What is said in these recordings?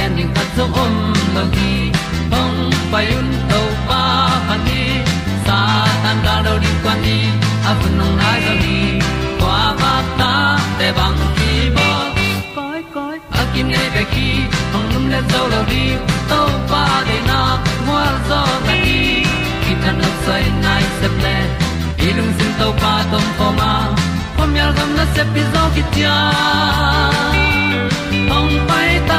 gen ding khat zo om lo gi hong pai un to pa pa ni sa tan da do di kwan ni a bu nong nai zo ni kwa ba ta te bang ki bo koi koi a kim nei be ki hong lum le zo lo di to pa de na mo zo ta ni ki tan no sai nai se ple ilung sin to pa tom ko ma. Pom yal gam na se pi zo ki tia hong pai ta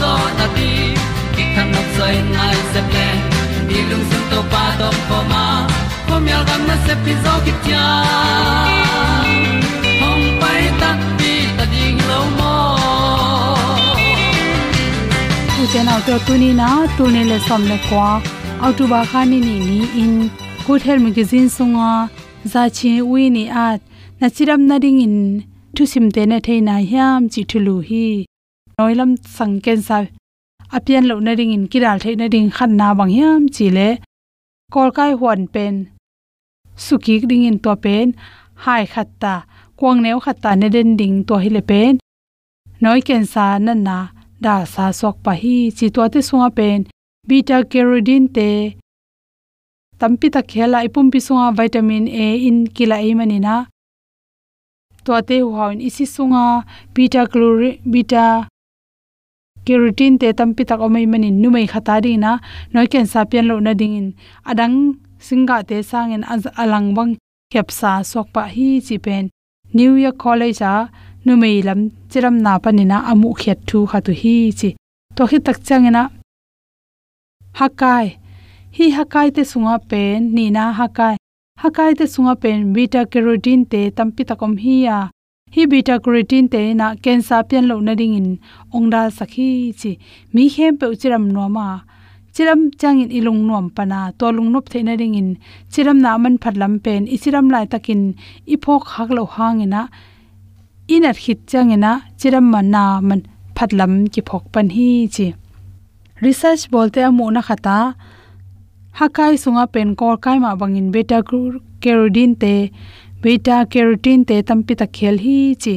zo na ti ki kan nok sai nai se ple ni lung sun to pa to pa ma. Pom yal gam na se pi zo ki tia hom pai ta ti ta ding lo mo u chen auto tuni na tu ne le som le kwa auto ba khani ni ni in. Good health magazine sunga za chi wi ni at na chiram na ding in thu sim te na thei na hiam chi thulu hi noilam sangken sa apian lo na ring in kiral theina ring khan na bang yam chi le kol kai huan pen. Suki ring in to pen. Hai khatta. Kwang neu khatta ne den ding to hi le pen. Noi ken sa na na. Da sa sok pa hi chi to te sunga pen. Beta carotene te. Tampi ta khela ipum pi sunga vitamin a in kila e manina to te huain isi sunga. Beta chlorine beta carotene te tampi tak omai manin numei khata ri na noi ken sa pian lo na ding in. Adang singa te sangin alang bang khepsa sok pa hi chi pen. New year college a numei lam chiram na panina amu khet thu kha tu hi chi. To hi tak changena hakai. Hi hakai te sunga pen ni na hakai. Hakai te sunga pen beta carotene te tampi takom hi ya hi beta creatine te na cancer pian lo na ding in ongda sakhi chi mi hem pe uchiram no ma chiram changin ilung nom pana to lung nop theina ring in chiram na man phatlam pen isiram lai takin iphok hak lo hangena inat khit changena chiram man na man phatlam ki phok pan hi chi research bolte amu na khata hakai sunga pen kor kai ma bangin beta carotene te beta carotene te tampi ta khel hi chi.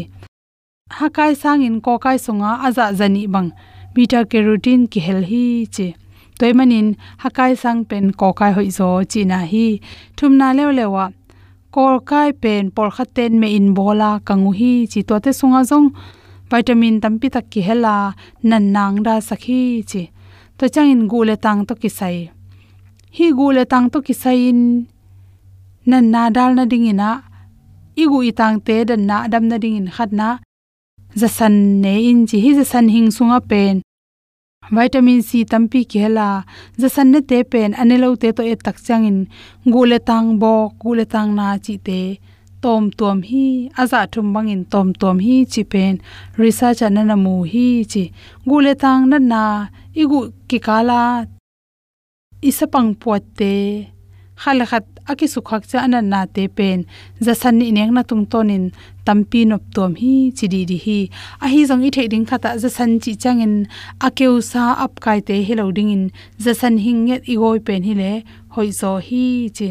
Hakai sangin ko kai sunga aza zani bang. Beta carotene ki hel hi chi. Toy manin, hakai sang pen ko kai hoi zo chi na hi. Thumna lew lewa. Kor kai pen por khaten me in bola kangu hi chi. To te sunga zong. Vitamin tampi tak ki hela nan nang da sakhi chi. To changin gule tang to ki sai. Hi gule tang to ki sai in nan na dal na dingina igu itang te dan na dam na ding in khat na. Za san ne in chi hi za san hing sunga pen. Vitamin c tampi khela za san ne te pen anelo te to e tak chang in gule tang bo gule tang na chi te. Tom tom hi, aza thum bang in tom tom hi chi pen. Research anana mu hi chi. Gule tang na na. Igu kikala isapang pote khala khat aki sukhak cha anan na te pen. Za san ni neng na tung tonin tampi nop tom hi chidi di hi. A hi jong i theding khata za san chi changin akeu sa ap kai te hello ding in za san hing nget i goi pen hi le hoi zo hi chi.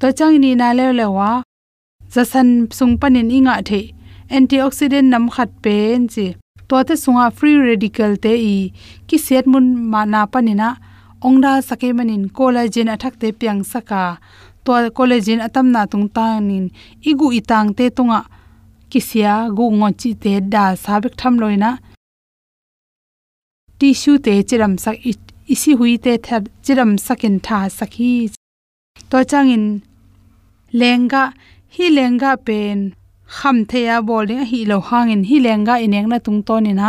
To chang ni na le le wa za san sung panin inga the antioxidant nam khat pen chi. To te sunga free radical te i. Ki set mun mana panina ongda sake manin collagen athak te piang saka. To collagen atam na tung ta nin igu itang te tunga. Kisia gu ngo chi te da sabek tham loina. Tissue te chiram sak isi hui te thar chiram sakin tha sakhi to changin lenga, hi lenga pen kham theya bowling hi lo hangin hi lenga ineng na tung to ni na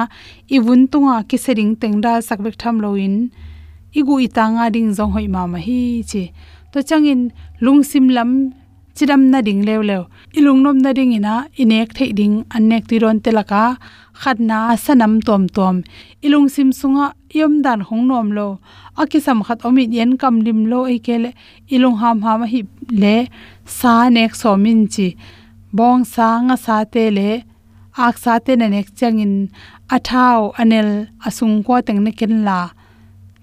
ibun tunga kisering tengda sakbek tham loin igu itanga ding zong hoi ma ma hi che to changin lungsim lam, chidam na ding lew lew ilung nom na ding ina, inek thei ding anek ti ron telaka khatna sanam tom tom. Ilung sim sunga, yom dan hong nom lo. Akisam khat omi yen kam lim lo e kele ilung ham ha ma hi le, sa nek so min chi. Bong sa, nga sa te le. Ak sa te na nek changin athao anel asung ko teng ne ken la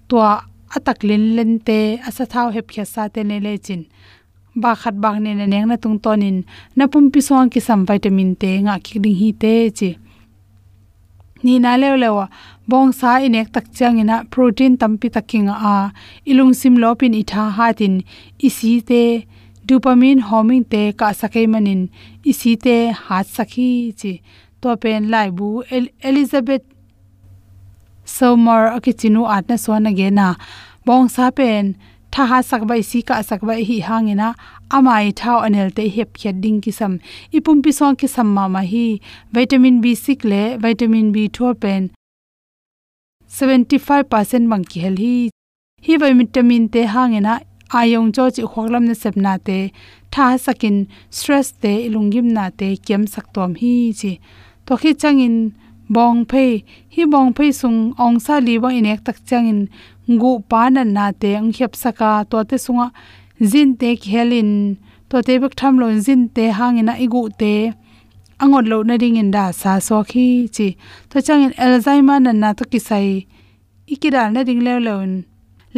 tua atak lin len te asa thau hep khya sa te ne le chin. Ba khat bang ne neng na tung tonin na pum pi song ki sam vitamin te nga ki ding hi te chi. Ni na le lewa, bong sa inek tak chang ina protein tampi takinga a. Ilung sim lopin itha hatin isi te dopamine homing te ka sakai manin. Isi te hat sakhi chi. To pen lai bu elizabeth somar akichinu atna sona ge na bong sa pen tha ha sak bai si ka sak bai hi hangena. Amai thau anel te hep khyat ding ki sam ipum pi song ki sam ma ma hi vitamin b6 le, vitamin b12 pen. 75% mang ki hel hi. Hi vitamin te hangena. Ayong cho chi khoklam na sepna te. Tha sakin stress te ilungim na te kem sak tom hi chi. To khi changin bong phei hi bong phei sung ong sa li wa inek tak changin ngu pa na na te ang khep saka to te sunga zin te khelin to te bek tham lo zin te hangina igu te. Angot lo na ding in da sa so khi chi. To changin alzheimer na na to kisai ikira na ding le lon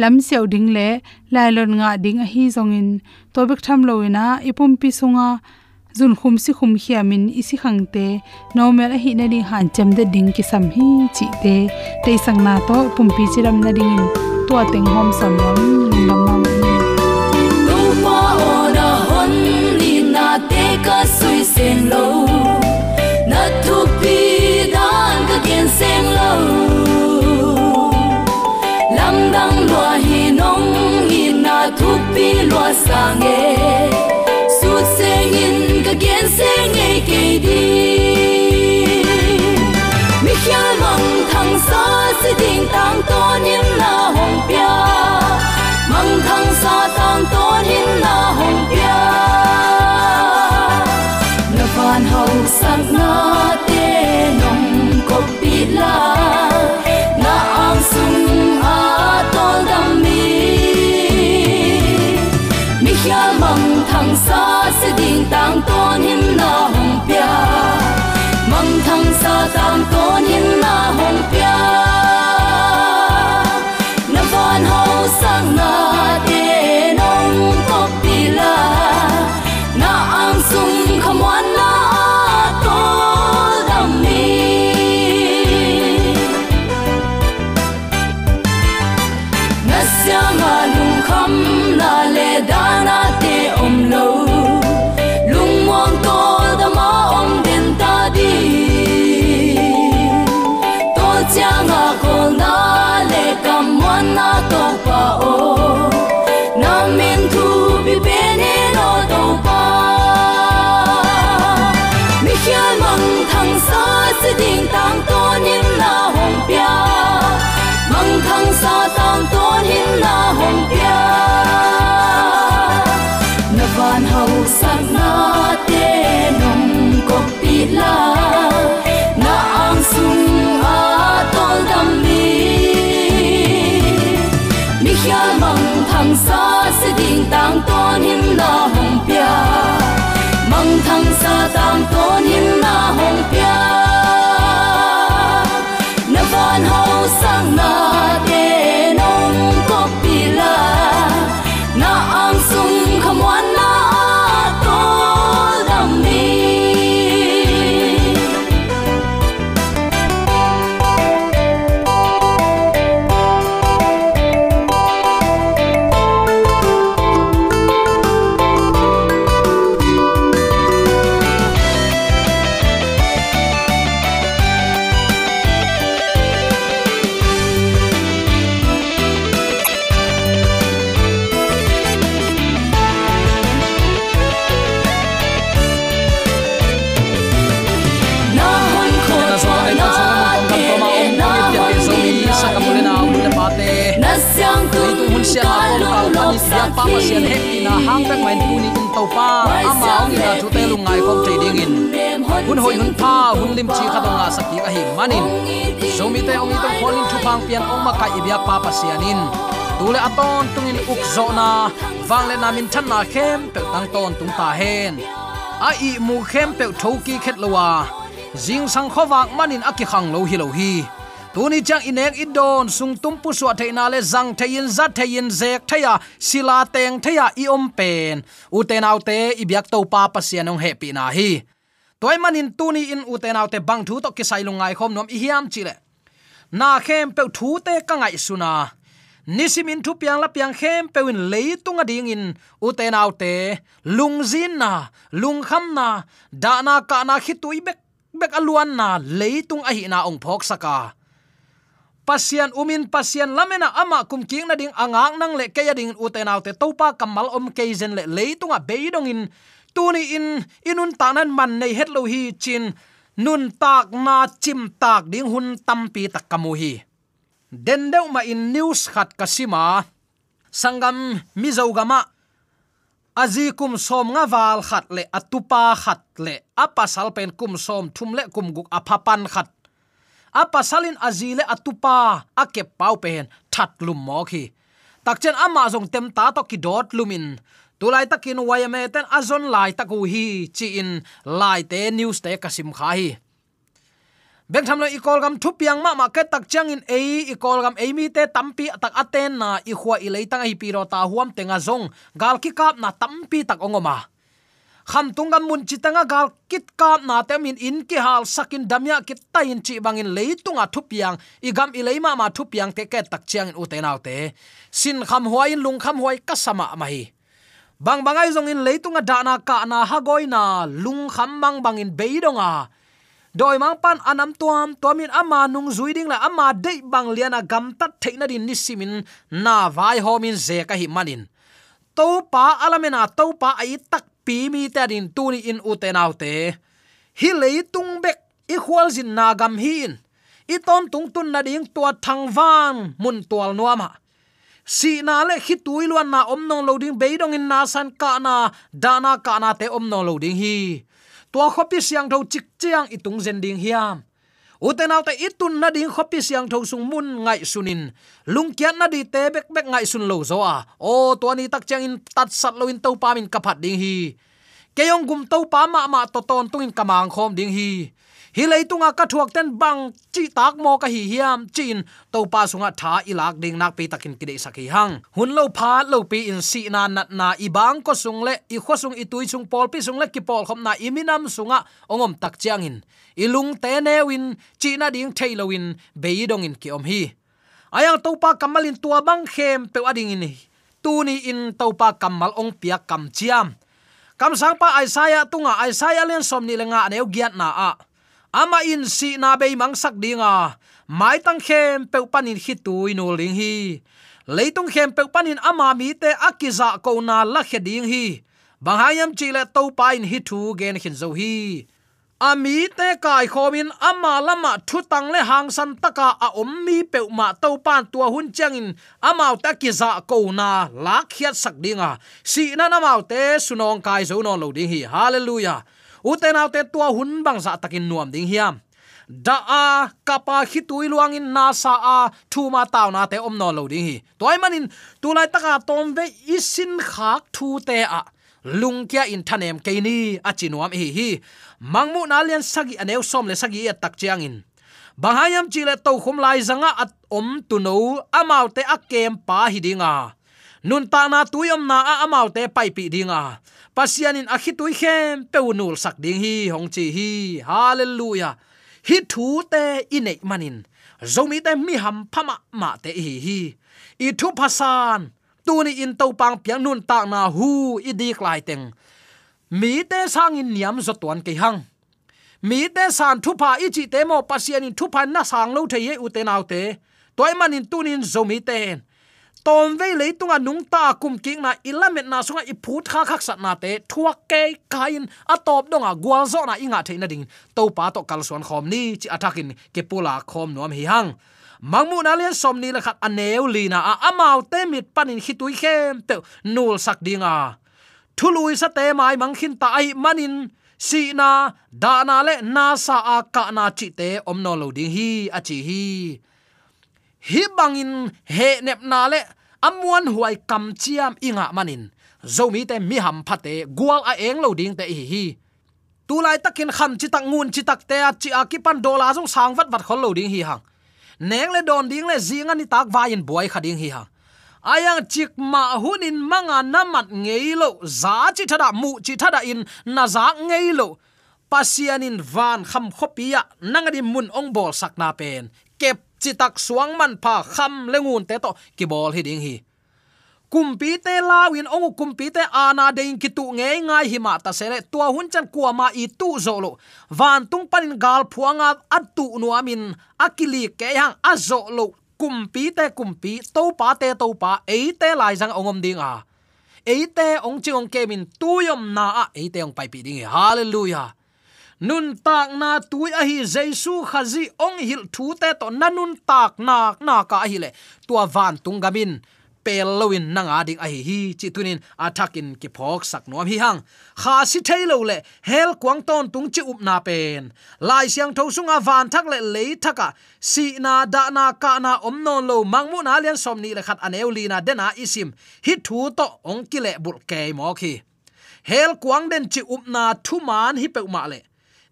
lam seo ding le, lai lon nga ding a hi zongin to bek tham lo ina ipum pi sunga zun khum si khum hiamin isi khangte normal a hi na ding han cham de ding ki sam hi chi te. Te sang na to pum pi chiram na ding in. To teng hom sam lam sa si ding tang ton in na Hồng pia. Mang thăng xa tang ton in na Hồng pia. Na van hậu san na te nong ko pi la. Na ang sung a tol đam mi. Mi khia mang thăng xa si ding tang ton in na hong tôn hin nim na hong pia na van hầu sak na ko pa ni sia pa ma sia na hang tak mai tu ni in to pa ama ong ina chu te lu ngai kom te ding in hun hoi hun pa hun lim chi kha nga sa ki ka hi manin so mi te ong i tong kholin chu pang pian ong ma ka i bia pa pa tu tule aton tungin uk zo na wangle na min than na khem pe tang ton tung ta hen a i mu khem pe thoki khet lowa jing sang khowak manin aki khang lo hi lo hi tuni chang inek idon sung tum pu suwa theina le zang thein za thein zek thaya sila teng thaya i om pen. U te nau te, i biak to pa pasianong happy na hi. Toy manin tuni in, u te nau te bang thu to ki sai lungai khom nom i hiam chile na khem pe thu te ka ngai suna nisimin thu piang la piang khem pewin leitung ading in uten autte lungzin na lungkham na, da na ka na khitui bek bek aluan na leitung a hi na ong phok saka pasian umin pasian lamena ama kum king na ding angang nang le kaya ding utenaw te topa kamal om keizen le leitunga beidong in tuni in, inun tanan man nei het lo hi chin. Nun tak na chim tak ding hun tampi tak kamu hi den deu ma in news khat kasima. Sangam mizogama azi kum som nga wal khat le atupa khat le apasal pen kum som thum le kum guk apapan khat apasalin azi le atupa ake pau pen that lum mo khi. Takchen ama zong tem ta to ki dot lumin. Tulai takin wayame ten azon lai taku hi, chi in lai te news te kasim kha hi. Beng tham lo i kol gam thu piang ma ma ke tak chang in ei, i kol gam ei mi te tampi tak aten na i khwa i leitang hi piro ta huam tenga zong. Gal ki kap na tampi tak ongoma kham tungam mun chitanga gal kit kap na te min in ki hal sakin damya kit ta in chi bangin leitunga thupiang i gam i leima ma thupiang te ke tak chiang in utenaw te sin kham huai lung kham huai kasama mai bang bangai zong in leitunga dana ka na hagoi na lung kham bang bangin beidonga. Doi mang pan anam tuam, tuamin ama nung zuiding la ama de bang liana gam tat theina din nisimin na vai homin ze ka hi manin. To pa alamena to pa ai tak pi mi ta din tuni in utenaute hi leitung bek, i khwal jin na gam hin i ton tung tun na ding tua thang van mun tual nuama si na le khi tui luan na om nong loading beidong in na san ka na dana ka na te om nong loading hi. Tua khopi siang tho chik chiang itung zen ding hiam uten autte itun na ding khopi siang tho sung mun ngai sunin lungkiat na di te bek bek ngai sun lo zo a o to ni tak chang in tat sat lo in to pa min kapat ding hi. Keyong gum to pa ma ma to ton tung in kamang khom ding hi hi leitunga ka thuak ten bang chi tak mo ka hi hiam chin. To pa sunga tha ilak ding nak pi takin kide sakhi hang. Hun lo pha lo pi in si na nat na i bang ko sung le, i kho sung i tui sung pol pi sung le ki pol khom na iminam sunga ongom tak chiang in. Ilung te ne win, chi na ding thailo win, be dong in ki om hi. Ayang to pa kamalin tua bang khem pe ading in tu ni in to pa kamal ong pia kam chiam. Kam sang pa aisaya tunga aisaya len som ni lenga neu giat na a ama in si na be mang sak dinga. Mai tang khem pe panin hi tu inu ling hi. Leitung khem pe panin ama mi te akiza ko na la khe ding hi. Banghayam chile to pain hi thu gen khin zo hi. Ami te kai khomin ama lama thu tang le hang san taka a om mi pe ma to pan tua hun changin amau ta ki za ko na la khiat sak dinga. Si na na mau te sunong kai zo no lo ding hi. Hallelujah uten autte tua hun bang za takin nuam ding hiam. Da a kapa hitui luang in na sa a, thu ma taw na te om no lo ding hi. Toy manin, tu lai taka tom ve isin khak thu te a. Lung kia in thanem ke ni, a chinuam hi hi. Mangmu na lian sagi aneu som le sagi ya tak chiang in. Bahayam chile to khum lai zanga at om tu no amaute akem pa hidinga nun ta na tuyom na a amau te pai pi dinga. Pasianin akhitui khem peunul sak ding hi, hong chi hi. Hallelujah. Hi thu te inei manin. Zomi te mi ham phama ma te hi hi. I thu phasan tu ni in to pang piang nun ta na hu i dik lai teng. Mi te sang in niam zo tuan ke hang. Mi te san thu pa i chi te mo pasianin thu pa na sang lo the ye u te nau te. Toy manin tunin zomi ten tom ve le tunga nung ta kum king na ilamet na sunga i phut kha khak sat na te thuak ke kain a top donga gwal zo na inga theina ding to pa to kal suan khom ni chi atakin ke pula khom nom hi hang mangmu na lian som ni la khat aneu lina a amau te mit panin hitui khem pe nul sak dinga à. thului sa te mai mang khin ta ai manin si na da na le na sa à, a ka na chi te om no lo ding hi a chi hi hi bangin he nep na le amuan huai kam chiam inga manin. Zomi te mi ham phate gwal a eng lo ding te hi hi. Tu lai takin kham chi tak ngun chi tak te a chi a ki pan dola jong sang vat vat khol lo ding hi hang. Neng le don ding le zinga ni tak vain boy khading hi hang. Ayang chik ma hunin manga namat ngeilo za chi thada mu chi thada in, na za ngeilo pasianin van kham khopia nangadi mun ong bol sakna pen. Kep chi tak suang man pha kham lengun te to ki bol hi ding hi kumpi te lawin ong kumpi te ana dein ki tu nge ngai hi ma ta sele tua hun chan kwa ma i tu zo lo van tung panin gal phuanga atu nu amin akili ke yang azo lo kumpi te kumpi to pa te to pa e te lai jang ongom ding a e te ong chi ong ke min tu yom na a e te ong pai pi ding hallelujah nun tak na tui a hi khazi ong hil thu te to nanun tak na na ka hi le. Tua van tung gamin pel lowin nanga ding a hi hi chi tunin atakin ki phok sak nom hi hang. Kha si thailo le, hel kwang ton tung chi up na pen. Lai siang tho sunga van thak le le thaka. Si na da na ka na om non lo mangmu na lian som ni le khat aneu li na dena isim hi thu to ong ki le bul ke mo khi hel kwang den chi up na thu man hi pe ma le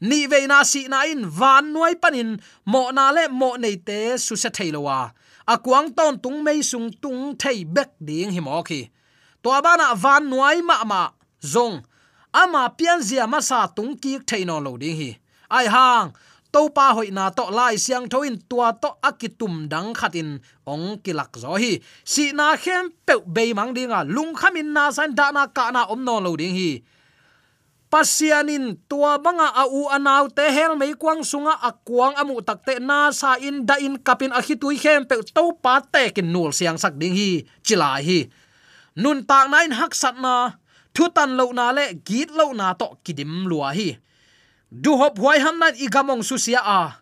ni ve na si na in, van noi panin mo na le mo nei te su se thailowa akwang ton tung mei sung tung thei bek ding hi mo khi to bana van noi ma ma, zong. Ama pian zia ma sa tung ki thei no lo ding hi. Ai hang, to pa hoi na to lai siang thoin tua to akitum dang khatin ong kilak zo hi. Si na khem pe be mang dinga, lung khamin na san da na ka na om no lo ding hi pasianin tua banga a u anaw te hel mei kwang sunga akwang amu takte na sa in da in kapin a hitui hem pe to pa te kin nul siang sak ding hi, chila hi. Nun tak nain hak sat na, thu tan lo na le git lo na to kidim lua hi. Du hop huai ham nan igamong susia a.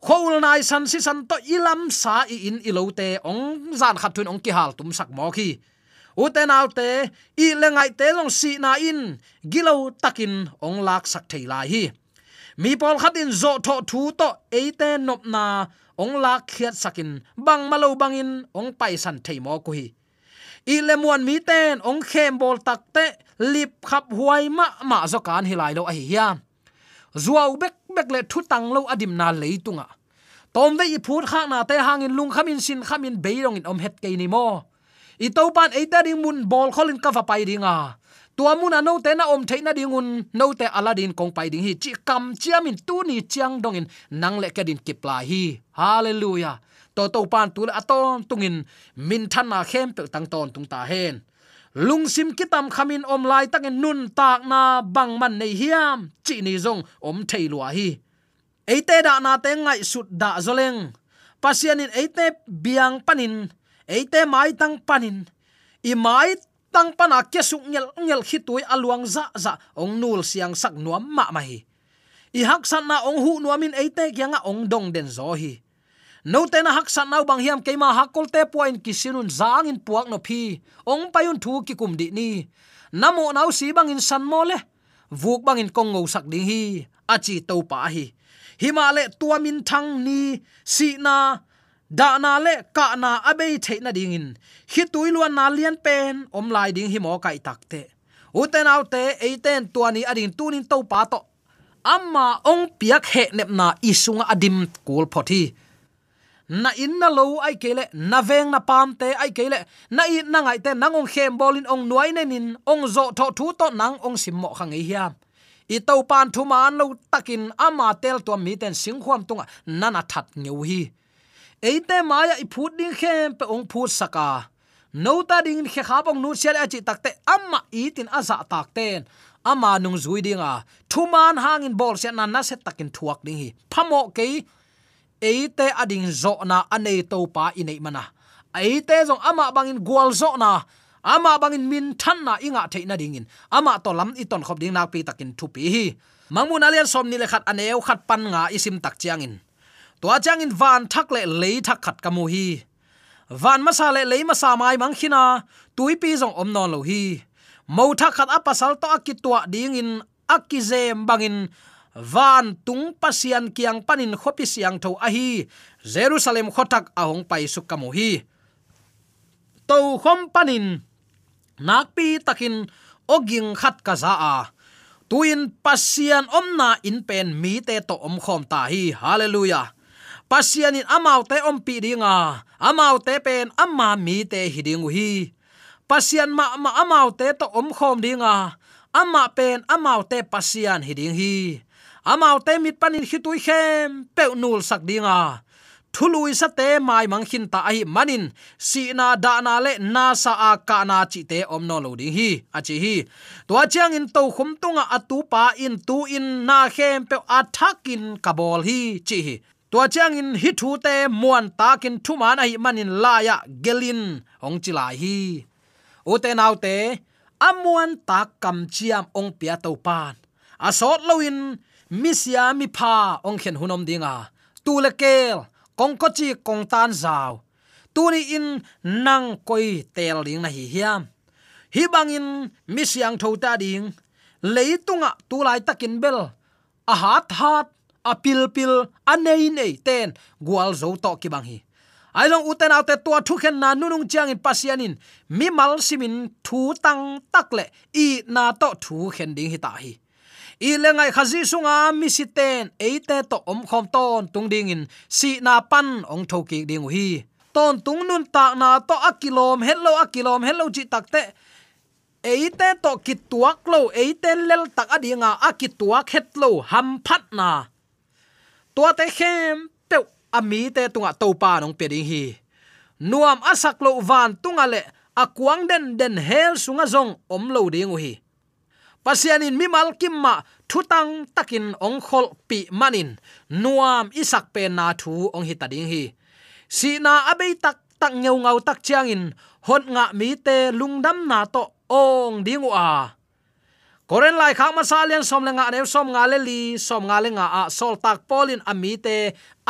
Khoul nai san si san to ilam sa i in ilote ong zan khatun ong ki hal tum sak mo khi uten alte i lengai te long si na in gilo takin ong lak sak thei lai hi. Mi pol khatin zo tho thu to eite nop na ong lak khiat sakin, bang malo bangin ong pai san thei mo ku hi. I le muan mi ten ong khem bol tak te, lip khap huai ma ma zo kan hilai lo a hi ya zuaw bek bek le thu tang lo adim na leitunga tom ve i phut khak na te hangin lung khamin sin khamin beirong in om het ke ni mo i to pan e ta ding mun bol kholin ka va pai dinga tua mun ano te na om theina dingun no te aladin kong pai ding hi. Chi kam chiamin tu ni chiang dongin nang le ka din kipla hi. Hallelujah. To to pan tu la aton tungin min than na khem pe tang ton tung ta hen. Lungsim kitam khamin om lai takin nun tak na bang man nei hiam. Chi ni zong om thei lua hi. Eite da na te ngai sut da zoleng. Pasianin eite biang panin eite mai tang panin. I mai tang pana ke suk ngel ngel khitui aluang za za. Ong nul siang sak nuam ma mai i hak san na ong hu nuamin eite kyanga ong dong den zo hi. No te na hak san nau bang hiam keima hakol te point kisinun zang in puak no phi. Ong payun thu ki kum di ni. Namo nau si bang in san mo le. Vuk bang in kong ngau sak ding hi. Achi to pa hi. Himale tuamin thang ni. Si na da na le ka na abe the na ding in. Hi tuiluan na lian pen, om lai ding hi mo kai takte uten autte eiten tuani adin tunin to pa to. Amma ong piak he nep na isunga adim kul phothi na in na lo ai kele na veng na pam te ai kele na i na ngai te nangong khem bolin ong nuai nen in ong zo tho thu to nang ong sim mo khang ei hiam. I to pan thu man lo takin ama tel to mi ten sing khwam tunga nana that ngeu hi eite maya i phut ding khem pe ong phut saka. No ta ding khe kha bong nu sel achi takte amma i tin aza takten ama nung zui dinga. Thuman hangin bol se na na se takin thuak ding hi. Phamo ke eite ading zo na anei to pa inei mana. Eite zong ama bangin gwal zo na. Ama bangin min than na inga theina dingin ama to lam i ton khop ding nak pi takin thupi hi. Mangmun alian som ni le khat aneu khat pan nga isim tak chiangin tua chang in van thak le le thak khat kamu hi. Van masa le le masa mai mang khina, tui pi zong om non lo hi. Mo thak khat apasal to akitwa ding in akizem bangin van tung pasian kiang panin khopi siang tho a hi. Jerusalem khotak ahong pai su kamu hi. To khom panin nakpi takin oging khat ka za a. Tuin pasian omna in pen mi te to om khom ta hi. Hallelujah pasian in amau te om pi dinga. Amau te pen amma mi te hiding hi pasian ma ma amau te to om khom dinga. Amma pen amau te pasian hiding hi. Amau te mit panin hitui khem pe nul sak dinga. Thului sa te mai mang khin ta ai manin. Si na da na le na sa a ka na chi te om no lo ding hi. A chi hi. To chiang in to khum tunga atu pa in tu in na khem pe athakin kabol hi. Chi hi tua chang in hi thu te, muan takin thu man hi manin la ya, gelin, ong chi lai hi. U te nau te amuan ta kam chiam ong pia to pan. Asot loin misia mi pha, ong khen hunom dinga tu le kel, kong ko chi kong tan zaw tu ni in, nang koi tel ding na hi hiam. Hi bangin mi siang tho ta ding. Leitunga tu lai takin bel. A hat hat apil pil pil nei ten gwal zo to ki bang hi. Ai long uten autte tua thu khen na nunung chiang in pasianin. Mi mal simin thu tang takle i na to thu khen ding hi ta hi. I lengai khazi sunga mi siten eite to om khom ton tung ding in, si na pan ong tho ki ding hi. Ton tung nun ta na to akilom hello akilom hello chi takte eite to kituak lo eite lel tak adinga akituak het lo, ham phat na tua te khem pe ami te tunga to pa nong pe ding hi. Nuam asak lo van tunga le akwang den den hel sunga zong om lo ding hi pasianin mi mal kimma thutang takin ong khol pi manin. Nuam isak pe na thu ong hi tading hi. Si na abei tak tak ngeu ngau tak chiangin hon nga mi te lungdam na to ong dingu a koren lai khak ma salian som le nga ne som nga le li, som nga le nga a sol tak polin ami te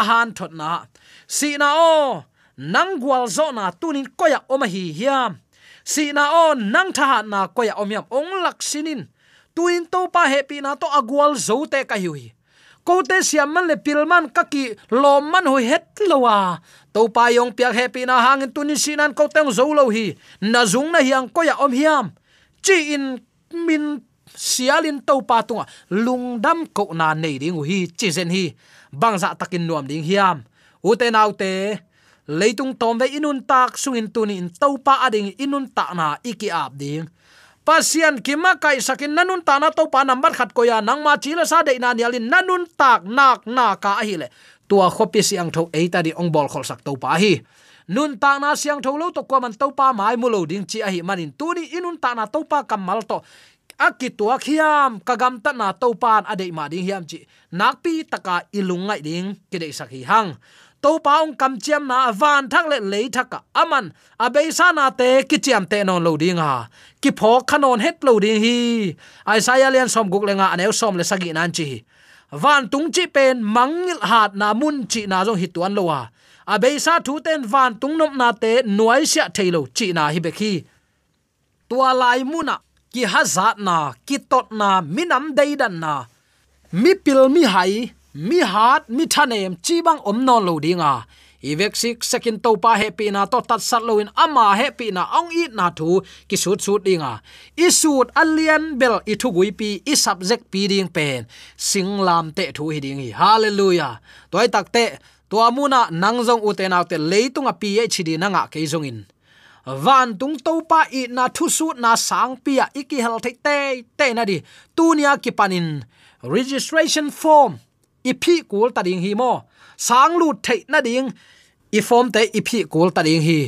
ahan thot na. Si na o, nang gwal zo na tunin koya oma hi hiam. Si na o, nang tha na koya omiam ong lak sinin. Tuin to pa happy na to agwal zo te ka hi. Ko te siam man le pilman kaki lom man hoi het lowa to pa yong piak happy na hangin tunin sinan ko teng zo lo hi. Na zung na hiang koya om hiam. Chi in min sialin to pa tunga lungdam ko na nei ding hi chizen hi. Bangza takin nuam ding hiam. Ute naute leitung tom ve inun tak sungin tunin to pa ading inun ta na iki ap ding. Pasian kima kai sakin nanun ta na to pa number khat ko ya nang ma chila sa de na nialin nanun tak nak na ka hi le. Tua khopi siang tho eita di ong bol khol sak to pa hi. Nun ta na siang tho lo to kwa man to pa mai mu lo ding chi a hi, manin tu ni inun ta na to pa kamal to akitua khiam kagam ta na to pan ade ma ding hiam chi. Nak pi taka ilungai ding kide sakhi hang. To pa ong kam chiam na van thak le le thaka aman. Abe sa na te, ki chiam te non lo ding ha ki pho khanon het lo ding hi. Isaiah lian som guk lenga aneu som le sagi nan chi. Van tung chi pen mangil hat na mun chi na jong hituan lo wa abe sa thu ten van tung nom na te nuai sia thailo chi na hi be khi tua lai muna ki hazat na, ki tot na minam deidan na. Mi pil mi hai, mi hat mi thanem, chi bang om non lo dinga ivek sik sekin to pa happy na, to tat sat loin ama happy na, ong it na thu, ki sut sut dinga i sut alien bel i thu gui pi, i subject pi ding pen. Singlam te thu hi ding hi hallelujah. Toy tak te to amuna để lấy tùng a pi e chidi na nga ke jong in van tung to pa i na thu su na sang pia iki hel thei te te na di. Tunia ki panin registration form. I phi kul ta ding hi mo. Sang lu thei na ding. I form te i phi kul ta ding hi.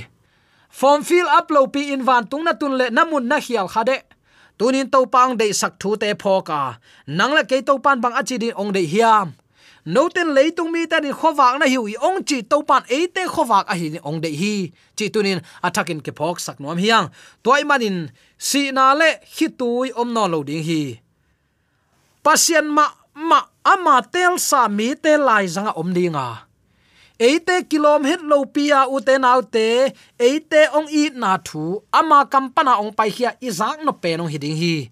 Form fill up lo pi in van tung na tun le namun na hial khade tunin to pang de sak thu te phoka nangla ke to pan bang achi din ong de hiam no ten leitung mi ta din khowak na hiu i ong chi to pan e te khowak a hi ni ong de hi. Chi tunin attacking ke phok sak nom hiang toy manin si na le hi tui om no lo ding hi. Pasien ma ma ama à tel sa mi te lai zanga om à, dinga eite kilom het lo pia u te nau te eite ong i na thu ama à kampana ong pai hia izak no pe nong hiding hi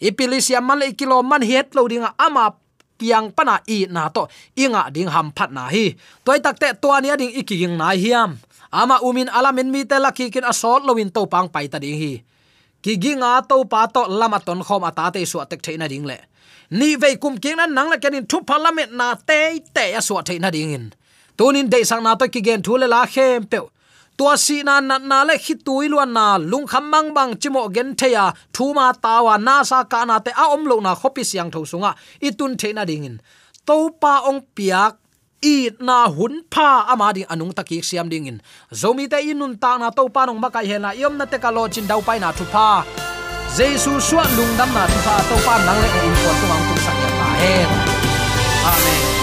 ipilisia man le kilom man het lo dinga ama piang pana i na to. Inga ding ham phat na hi. Toy takte to ani ding ikiging na hiam. Ama umin alamin mi te laki kin asol lowin to pang pai ta ding hi. Ki ginga to pa to lama ton khom ata te su atek theina ding le. Ni ve kum king nan nang la kenin thu parliament na te te ya su theina ding in. Tunin de sang na to ki gen thule la khem pe tua si na na na le khi tui luan na lung kham mang bang chimo gen theya thu ma tawa na sa ka na te a om lo na khopi siang tho sunga. Itun theina ding in. To pa ong piak, i na hun pha ama ding anung taki siam ding in. Zomi te inun ta na to pa nong makai hela yom na te ka lo chin dau pai na thu pha. Jesu suwa lung dam na thu pha to pa nang le in ko tu ang tu sak ya ta amen.